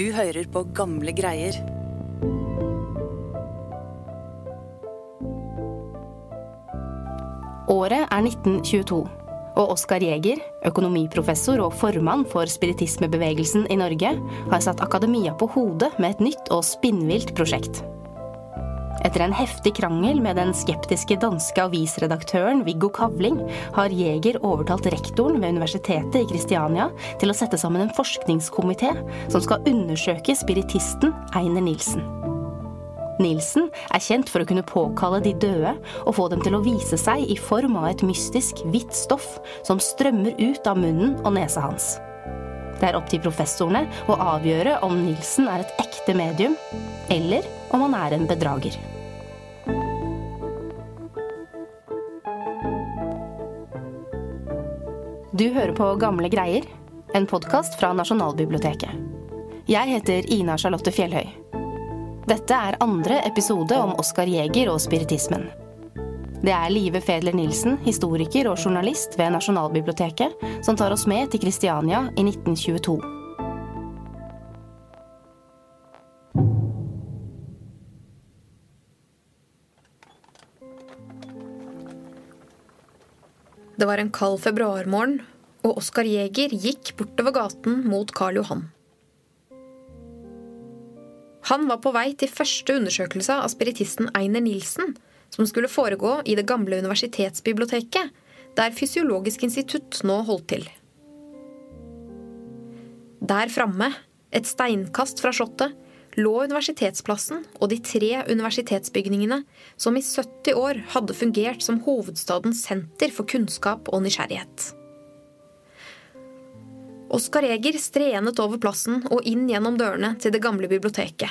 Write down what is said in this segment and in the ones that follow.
Du hører på gamle greier. Året er 1922, og Oskar Jæger, økonomiprofessor og formann for spiritismebevegelsen i Norge, har satt akademia på hodet med et nytt og spinnvilt prosjekt. Etter en heftig krangel med den skeptiske danske avisredaktøren Viggo Kavling har Jæger overtalt rektoren ved Universitetet i Kristiania til å sette sammen en forskningskomité som skal undersøke spiritisten Einer Nilsen. Nilsen er kjent for å kunne påkalle de døde og få dem til å vise seg i form av et mystisk, hvitt stoff som strømmer ut av munnen og nesa hans. Det er opp til professorene å avgjøre om Nilsen er et ekte medium, eller om han er en bedrager. Du hører på Gamle greier, en podkast fra Nasjonalbiblioteket. Jeg heter Ina Charlotte Fjellhøy. Dette er andre episode om Oskar Jæger og spiritismen. Det er Live Fedler Nilsen, historiker og journalist ved Nasjonalbiblioteket, som tar oss med til Kristiania i 1922. Det var en kald februarmorgen, og Oskar Jæger gikk bortover gaten mot Karl Johan. Han var på vei til første undersøkelse av spiritisten Einer Nilsen, som skulle foregå i det gamle universitetsbiblioteket, der Fysiologisk institutt nå holdt til. Der framme, et steinkast fra slottet, lå universitetsplassen og de tre universitetsbygningene som i 70 år hadde fungert som hovedstadens senter for kunnskap og nysgjerrighet. Oskar Eger strenet over plassen og inn gjennom dørene til det gamle biblioteket.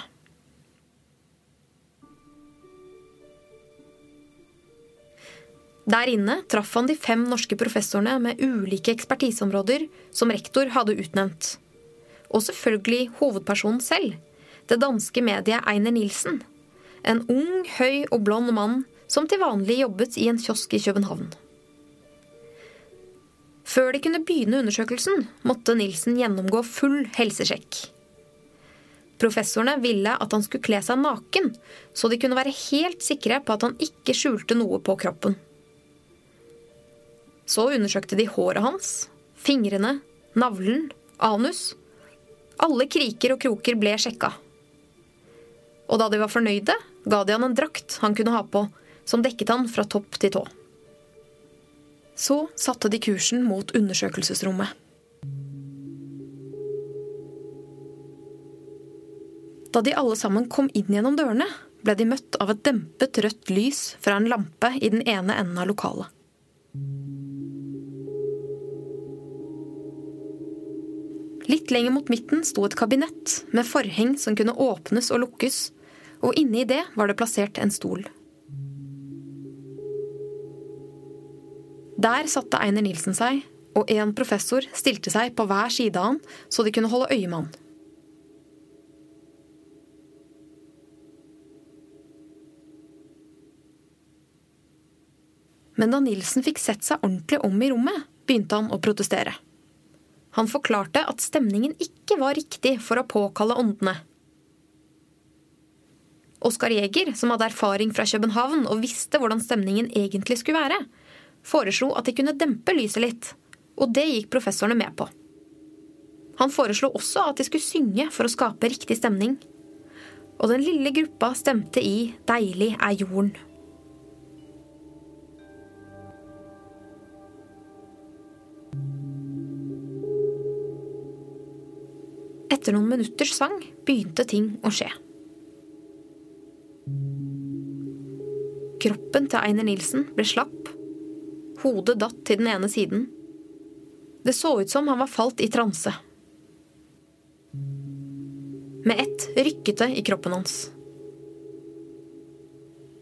Der inne traff han de fem norske professorene med ulike ekspertiseområder som rektor hadde utnevnt. Og selvfølgelig hovedpersonen selv, det danske mediet Einer Nilsen. En ung, høy og blond mann som til vanlig jobbet i en kiosk i København. Før de kunne begynne undersøkelsen, måtte Nilsen gjennomgå full helsesjekk. Professorene ville at han skulle kle seg naken, så de kunne være helt sikre på at han ikke skjulte noe på kroppen. Så undersøkte de håret hans, fingrene, navlen, anus. Alle kriker og kroker ble sjekka. Og da de var fornøyde, ga de han en drakt han kunne ha på, som dekket han fra topp til tå. Så satte de kursen mot undersøkelsesrommet. Da de alle sammen kom inn gjennom dørene, ble de møtt av et dempet rødt lys fra en lampe i den ene enden av lokalet. Litt lenger mot midten sto et kabinett med forheng som kunne åpnes og lukkes, og inne i det var det plassert en stol. Der satte Einer Nilsen seg, og en professor stilte seg på hver side av han, så de kunne holde øye med han. Men da Nilsen fikk sett seg ordentlig om i rommet, begynte han å protestere. Han forklarte at stemningen ikke var riktig for å påkalle åndene. Oskar Jæger, som hadde erfaring fra København og visste hvordan stemningen egentlig skulle være, foreslo at de kunne dempe lyset litt, og det gikk professorene med på. Han foreslo også at de skulle synge for å skape riktig stemning. Og den lille gruppa stemte i Deilig er jorden. Etter noen minutters sang begynte ting å skje. Kroppen til Einer Nilsen ble slapp. Hodet datt til den ene siden. Det så ut som han var falt i transe. Med ett rykket det i kroppen hans.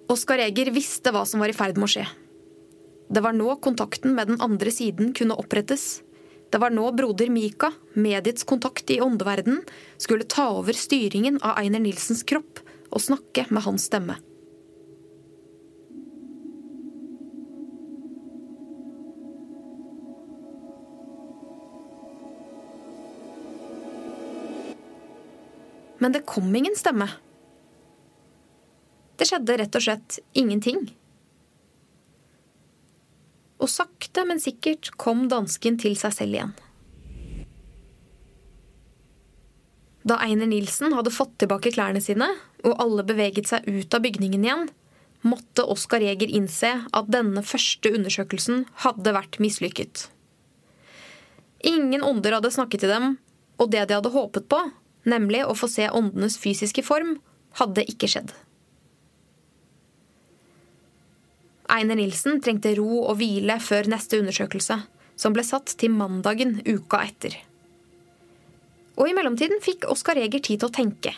Oskar Eger visste hva som var i ferd med å skje. Det var nå kontakten med den andre siden kunne opprettes. Det var nå broder Mika, mediets kontakt i åndeverden, skulle ta over styringen av Einer Nilsens kropp og snakke med hans stemme. Men det kom ingen stemme. Det skjedde rett og slett ingenting. Og sakte, men sikkert kom dansken til seg selv igjen. Da Einer Nilsen hadde fått tilbake klærne sine, og alle beveget seg ut av bygningen igjen, måtte Oskar Jæger innse at denne første undersøkelsen hadde vært mislykket. Ingen ånder hadde snakket til dem, og det de hadde håpet på, nemlig å få se åndenes fysiske form, hadde ikke skjedd. Einer Nilsen trengte ro og hvile før neste undersøkelse, som ble satt til mandagen uka etter. Og i mellomtiden fikk Oskar Eger tid til å tenke.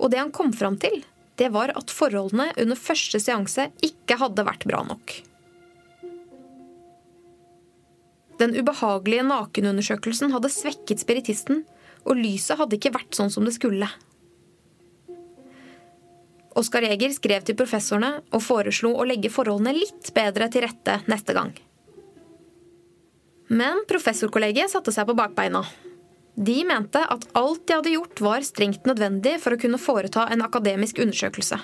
Og det han kom fram til, det var at forholdene under første seanse ikke hadde vært bra nok. Den ubehagelige nakenundersøkelsen hadde svekket spiritisten, og lyset hadde ikke vært sånn som det skulle. Oskar Jæger skrev til professorene og foreslo å legge forholdene litt bedre til rette neste gang. Men professorkollegiet satte seg på bakbeina. De mente at alt de hadde gjort, var strengt nødvendig for å kunne foreta en akademisk undersøkelse.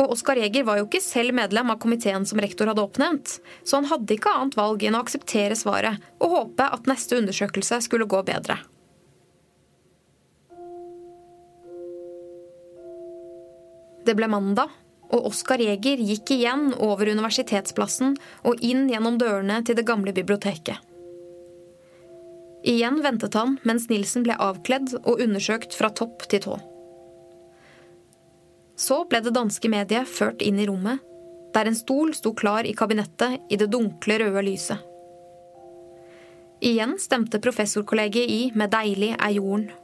Og Oskar Jæger var jo ikke selv medlem av komiteen som rektor hadde oppnevnt, så han hadde ikke annet valg enn å akseptere svaret og håpe at neste undersøkelse skulle gå bedre. Det ble mandag, og Oskar Jæger gikk igjen over Universitetsplassen og inn gjennom dørene til det gamle biblioteket. Igjen ventet han mens Nilsen ble avkledd og undersøkt fra topp til tå. Så ble det danske mediet ført inn i rommet, der en stol sto klar i kabinettet i det dunkle, røde lyset. Igjen stemte professorkollegiet i med 'Deilig er jorden'.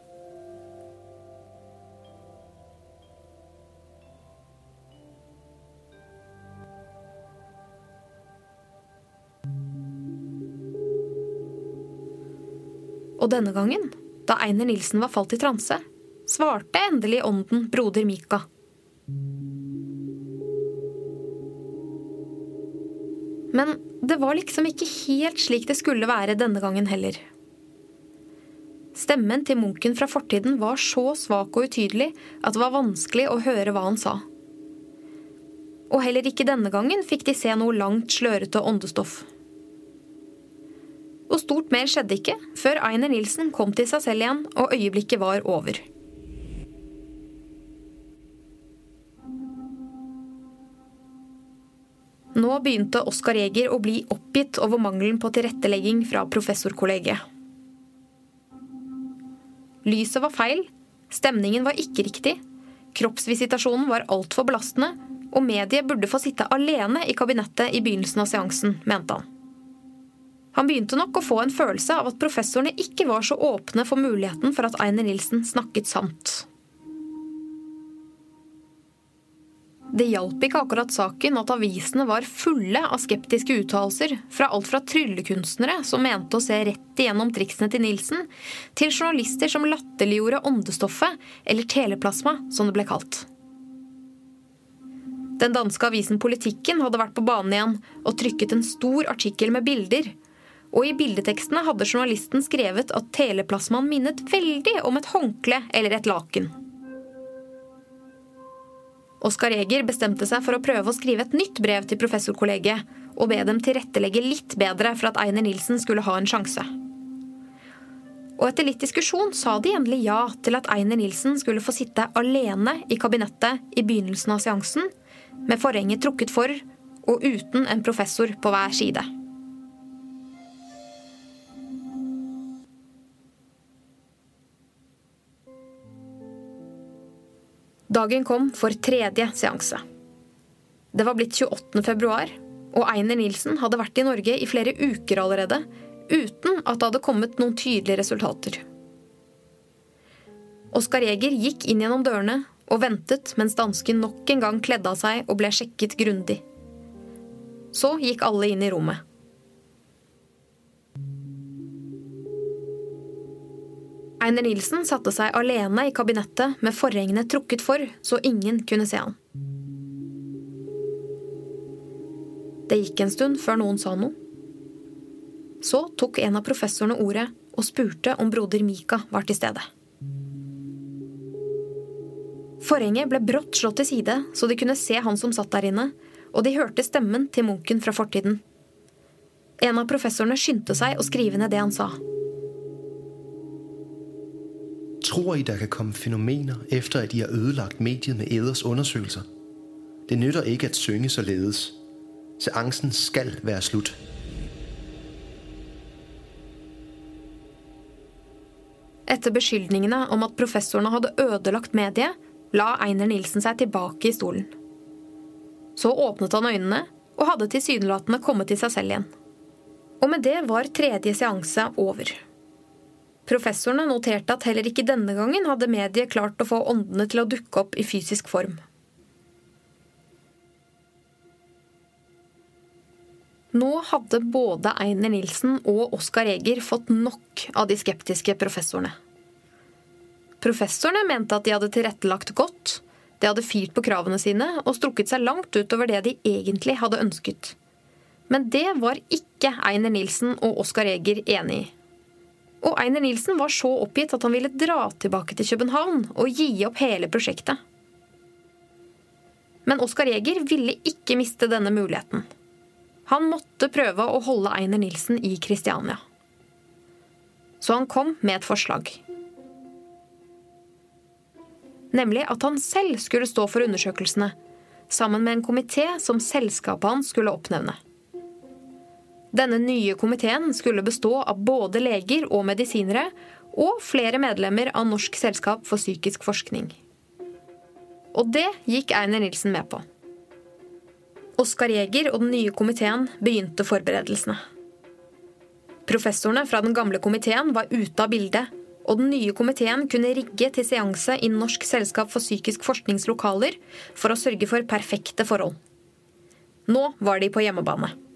Og denne gangen, da Einer Nilsen var falt i transe, svarte endelig ånden broder Mika. Men det var liksom ikke helt slik det skulle være denne gangen heller. Stemmen til munken fra fortiden var så svak og utydelig at det var vanskelig å høre hva han sa. Og heller ikke denne gangen fikk de se noe langt, slørete åndestoff. Og stort mer skjedde ikke før Einer Nilsen kom til seg selv igjen og øyeblikket var over. Nå begynte Oskar Jæger å bli oppgitt over mangelen på tilrettelegging fra professorkollegiet. Lyset var feil, stemningen var ikke riktig, kroppsvisitasjonen var altfor belastende, og mediet burde få sitte alene i kabinettet i begynnelsen av seansen, mente han. Han begynte nok å få en følelse av at professorene ikke var så åpne for muligheten for at Einer Nilsen snakket sant. Det hjalp ikke akkurat saken at avisene var fulle av skeptiske uttalelser fra alt fra tryllekunstnere som mente å se rett igjennom triksene til Nilsen, til journalister som latterliggjorde åndestoffet, eller teleplasma, som det ble kalt. Den danske avisen Politikken hadde vært på banen igjen og trykket en stor artikkel med bilder. Og i bildetekstene hadde journalisten skrevet at teleplasmaen minnet veldig om et håndkle eller et laken. Oskar Jæger bestemte seg for å prøve å skrive et nytt brev til professorkollegiet og be dem tilrettelegge litt bedre for at Einer Nilsen skulle ha en sjanse. Og etter litt diskusjon sa de endelig ja til at Einer Nilsen skulle få sitte alene i kabinettet i begynnelsen av seansen, med forhenget trukket for og uten en professor på hver side. Dagen kom for tredje seanse. Det var blitt 28. februar, og Einer Nilsen hadde vært i Norge i flere uker allerede, uten at det hadde kommet noen tydelige resultater. Oskar Jæger gikk inn gjennom dørene og ventet mens dansken nok en gang kledde av seg og ble sjekket grundig. Så gikk alle inn i rommet. Einer Nilsen satte seg alene i kabinettet med forhengene trukket for, så ingen kunne se han. Det gikk en stund før noen sa noe. Så tok en av professorene ordet og spurte om broder Mika var til stede. Forhenget ble brått slått til side, så de kunne se han som satt der inne, og de hørte stemmen til munken fra fortiden. En av professorene skyndte seg å skrive ned det han sa. Tror I, der kan komme fænomener efter at I har ødelagt mediet med eders undersøgelser? Det nytter ikke at synge således. Seancen skal være slut. Etter beskyldningene om at professorene hadde ødelagt mediet, la Einer Nilsen seg tilbake i stolen. Så åpnet han øynene og hadde tilsynelatende kommet til seg selv igjen. Og med det var tredje seanse over. Professorene noterte at heller ikke denne gangen hadde mediet klart å få åndene til å dukke opp i fysisk form. Nå hadde både Einer Nilsen og Oskar Eger fått nok av de skeptiske professorene. Professorene mente at de hadde tilrettelagt godt, de hadde firt på kravene sine og strukket seg langt utover det de egentlig hadde ønsket. Men det var ikke Einer Nilsen og Oskar Eger enig i. Og Einer Nilsen var så oppgitt at han ville dra tilbake til København og gi opp hele prosjektet. Men Oskar Eger ville ikke miste denne muligheten. Han måtte prøve å holde Einer Nilsen i Kristiania. Så han kom med et forslag. Nemlig at han selv skulle stå for undersøkelsene, sammen med en komité som selskapet hans skulle oppnevne. Denne nye komiteen skulle bestå av både leger og medisinere, og flere medlemmer av Norsk selskap for psykisk forskning. Og det gikk Einer Nilsen med på. Oskar Jæger og den nye komiteen begynte forberedelsene. Professorene fra den gamle komiteen var ute av bildet, og den nye komiteen kunne rigge til seanse i Norsk selskap for psykisk forskningslokaler for å sørge for perfekte forhold. Nå var de på hjemmebane.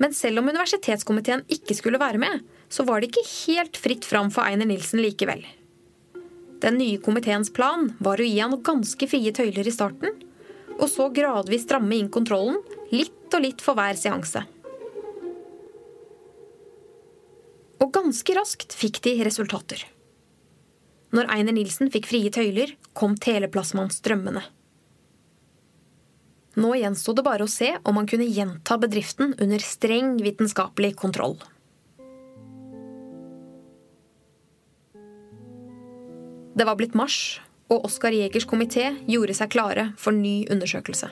Men selv om universitetskomiteen ikke skulle være med, så var det ikke helt fritt fram for Einer Nilsen likevel. Den nye komiteens plan var å gi han ganske frie tøyler i starten, og så gradvis stramme inn kontrollen, litt og litt for hver seanse. Og ganske raskt fikk de resultater. Når Einer Nilsen fikk frie tøyler, kom teleplasmaen strømmende. Nå gjensto det bare å se om han kunne gjenta bedriften under streng vitenskapelig kontroll. Det var blitt mars, og Oskar Jegers komité gjorde seg klare for ny undersøkelse.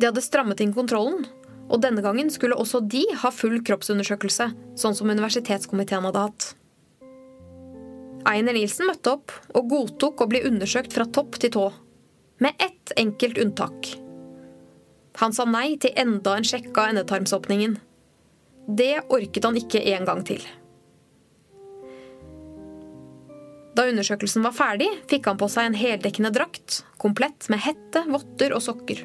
De hadde strammet inn kontrollen, og denne gangen skulle også de ha full kroppsundersøkelse, sånn som universitetskomiteen hadde hatt. Einer Nielsen møtte opp og godtok å bli undersøkt fra topp til tå, med ett enkelt unntak. Han sa nei til enda en sjekk av endetarmsåpningen. Det orket han ikke en gang til. Da undersøkelsen var ferdig, fikk han på seg en heldekkende drakt, komplett med hette, votter og sokker.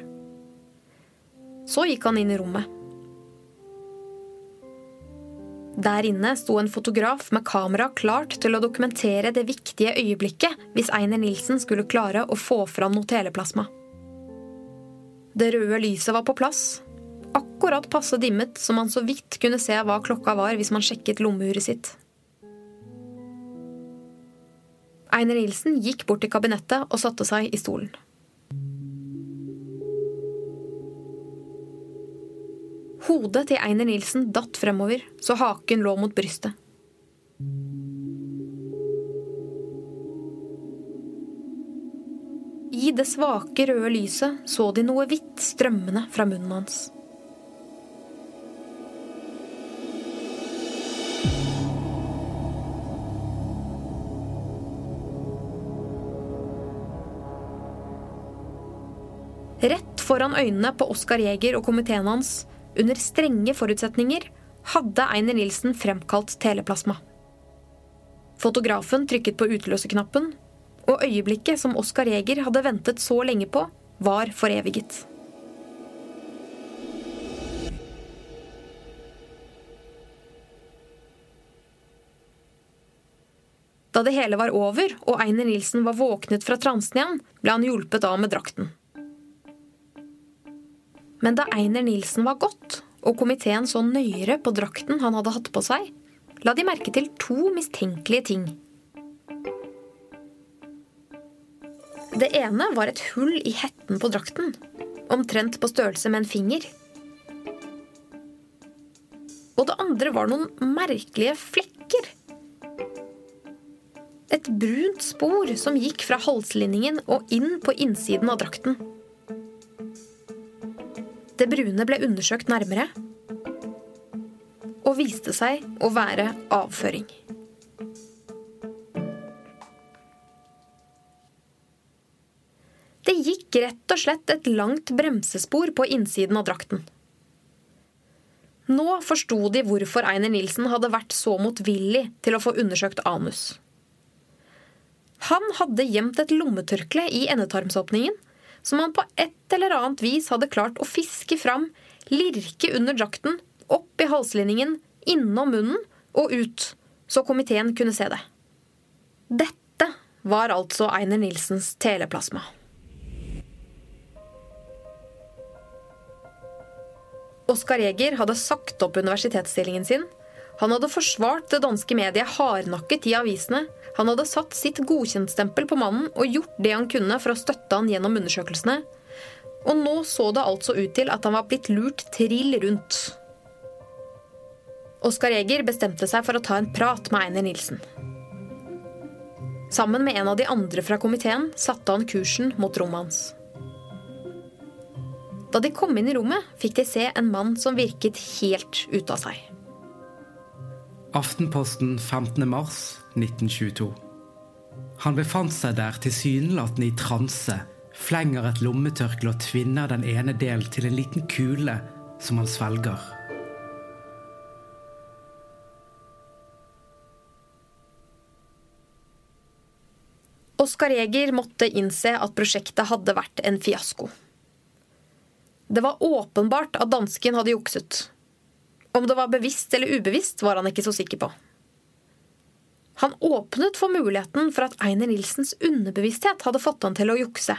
Så gikk han inn i rommet. Der inne sto en fotograf med kamera klart til å dokumentere det viktige øyeblikket hvis Einer Nilsen skulle klare å få fram noe teleplasma. Det røde lyset var på plass, akkurat passe dimmet så man så vidt kunne se hva klokka var hvis man sjekket lommeuret sitt. Einer Nilsen gikk bort til kabinettet og satte seg i stolen. Hodet til Einer Nilsen datt fremover, så haken lå mot brystet. I det svake, røde lyset så de noe hvitt strømmende fra munnen hans. Rett foran øynene på Oskar Jæger og komiteen hans, under strenge forutsetninger, hadde Einer Nilsen fremkalt teleplasma. Fotografen trykket på utløserknappen, og øyeblikket som Oskar Jæger hadde ventet så lenge på, var foreviget. Da det hele var over og Einer Nilsen var våknet fra transen igjen, ble han hjulpet av med drakten. Men da Einer Nilsen var gått, og komiteen så nøyere på drakten han hadde hatt på seg, la de merke til to mistenkelige ting. Det ene var et hull i hetten på drakten. Omtrent på størrelse med en finger. Og det andre var noen merkelige flekker. Et brunt spor som gikk fra halslinningen og inn på innsiden av drakten. Det brune ble undersøkt nærmere og viste seg å være avføring. Det gikk rett og slett et langt bremsespor på innsiden av drakten. Nå forsto de hvorfor Einer Nilsen hadde vært så motvillig til å få undersøkt anus. Han hadde gjemt et lommetørkle i endetarmsåpningen, som han på et eller annet vis hadde klart å fiske fram, lirke under drakten, opp i halslinningen, innom munnen og ut, så komiteen kunne se det. Dette var altså Einer Nilsens teleplasma. Oskar Jæger hadde sagt opp universitetsstillingen sin. Han hadde forsvart det danske mediet hardnakket i avisene. Han hadde satt sitt godkjentstempel på mannen og gjort det han kunne for å støtte han gjennom undersøkelsene. Og nå så det altså ut til at han var blitt lurt trill rundt. Oskar Jæger bestemte seg for å ta en prat med Einer Nilsen. Sammen med en av de andre fra komiteen satte han kursen mot rommet hans. Da de kom inn i rommet, fikk de se en mann som virket helt ute av seg. Aftenposten 15.3.1922. Han befant seg der tilsynelatende i transe, flenger et lommetørkle og tvinner den ene del til en liten kule som han svelger. Oskar Jæger måtte innse at prosjektet hadde vært en fiasko. Det var åpenbart at dansken hadde jukset. Om det var bevisst eller ubevisst, var han ikke så sikker på. Han åpnet for muligheten for at Einer Nilsens underbevissthet hadde fått han til å jukse.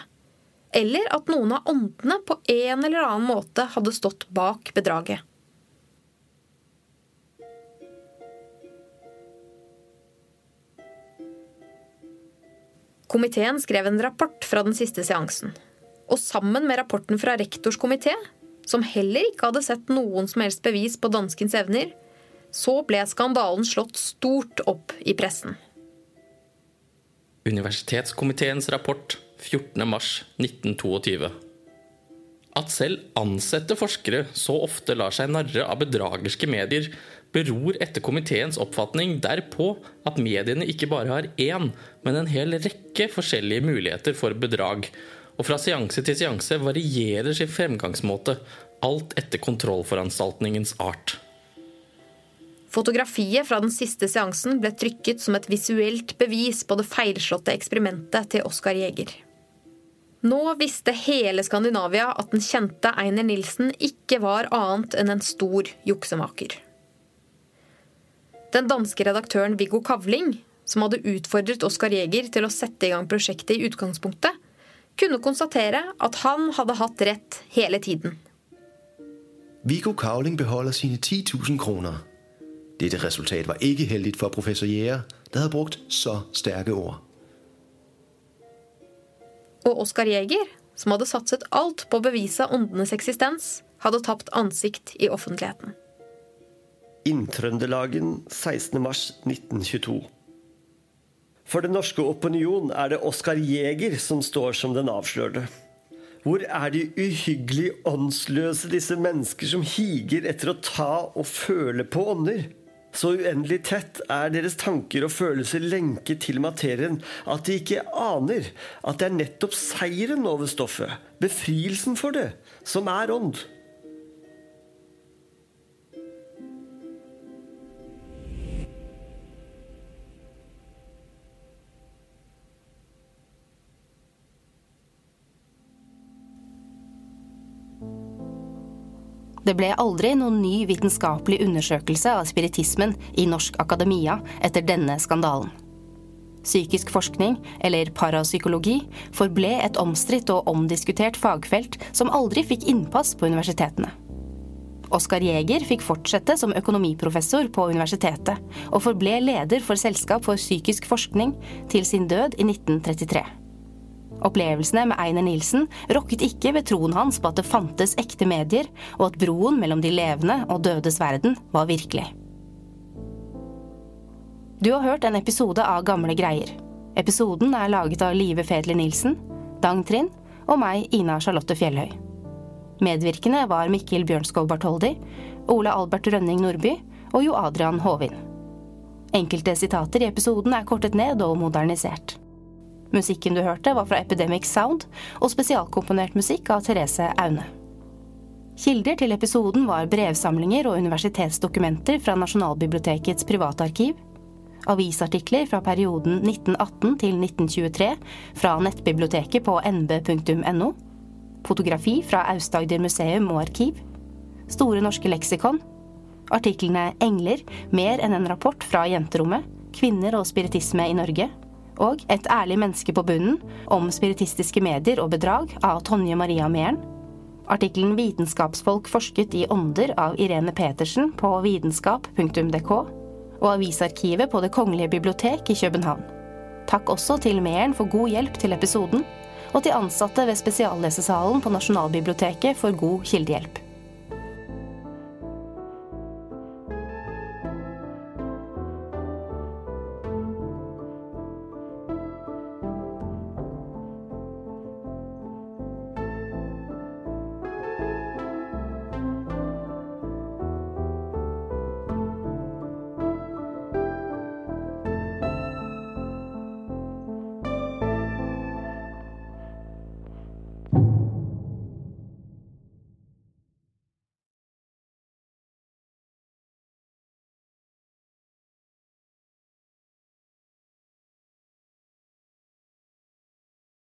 Eller at noen av åndene på en eller annen måte hadde stått bak bedraget. Komiteen skrev en rapport fra den siste seansen. Og sammen med rapporten fra rektors komité, som heller ikke hadde sett noen som helst bevis på danskens evner, så ble skandalen slått stort opp i pressen. Universitetskomiteens rapport 14.3.1922. At selv ansette forskere så ofte lar seg narre av bedragerske medier, beror etter komiteens oppfatning derpå at mediene ikke bare har én, men en hel rekke forskjellige muligheter for bedrag, og fra seanse til seanse varierer sin fremgangsmåte, alt etter kontrollforanstaltningens art. Fotografiet fra den siste seansen ble trykket som et visuelt bevis på det feilslåtte eksperimentet til Oskar Jæger. Nå visste hele Skandinavia at den kjente Einer Nilsen ikke var annet enn en stor juksemaker. Den danske redaktøren Viggo Kavling, som hadde utfordret Oskar Jæger til å sette i gang prosjektet i utgangspunktet, kunne konstatere at han hadde hatt rett hele tiden. Viggo Kavling beholder sine 10 000 kroner. Dette resultat var ikke heldig for professor Gjære, der hadde brukt så sterke ord. Og Oskar Jæger, som hadde satset alt på å bevise åndenes eksistens, hadde tapt ansikt i offentligheten. Inntrøndelagen 16.3.1922. For den norske opinion er det Oskar Jæger som står som den avslørte. Hvor er de uhyggelig åndsløse, disse mennesker som higer etter å ta og føle på ånder? Så uendelig tett er deres tanker og følelser lenket til materien at de ikke aner at det er nettopp seieren over stoffet, befrielsen for det, som er ånd. Det ble aldri noen ny vitenskapelig undersøkelse av spiritismen i Norsk Akademia etter denne skandalen. Psykisk forskning, eller parapsykologi, forble et omstridt og omdiskutert fagfelt som aldri fikk innpass på universitetene. Oskar Jæger fikk fortsette som økonomiprofessor på universitetet, og forble leder for Selskap for psykisk forskning til sin død i 1933. Opplevelsene med Einer Nilsen rokket ikke ved troen hans på at det fantes ekte medier, og at broen mellom de levende og dødes verden var virkelig. Du har hørt en episode av Gamle greier. Episoden er laget av Live Fedler Nilsen, Dang Trind og meg, Ina Charlotte Fjellhøy. Medvirkende var Mikkel Bjørnskov Bartholdi, Ole Albert Rønning Nordby og Jo Adrian Håvin. Enkelte sitater i episoden er kortet ned og modernisert. Musikken du hørte, var fra Epidemic Sound og spesialkomponert musikk av Therese Aune. Kilder til episoden var brevsamlinger og universitetsdokumenter fra Nasjonalbibliotekets privatarkiv, avisartikler fra perioden 1918 til 1923 fra nettbiblioteket på nb.no, fotografi fra Aust-Agder museum og arkiv, Store norske leksikon, artiklene Engler, mer enn en rapport fra jenterommet, Kvinner og spiritisme i Norge, og Et ærlig menneske på bunnen om spiritistiske medier og bedrag av Tonje Maria Mæren. Artikkelen 'Vitenskapsfolk forsket i ånder' av Irene Petersen på vitenskap.dk. Og avisarkivet på Det kongelige bibliotek i København. Takk også til Mæren for god hjelp til episoden, og til ansatte ved Spesiallesesalen på Nasjonalbiblioteket for god kildehjelp.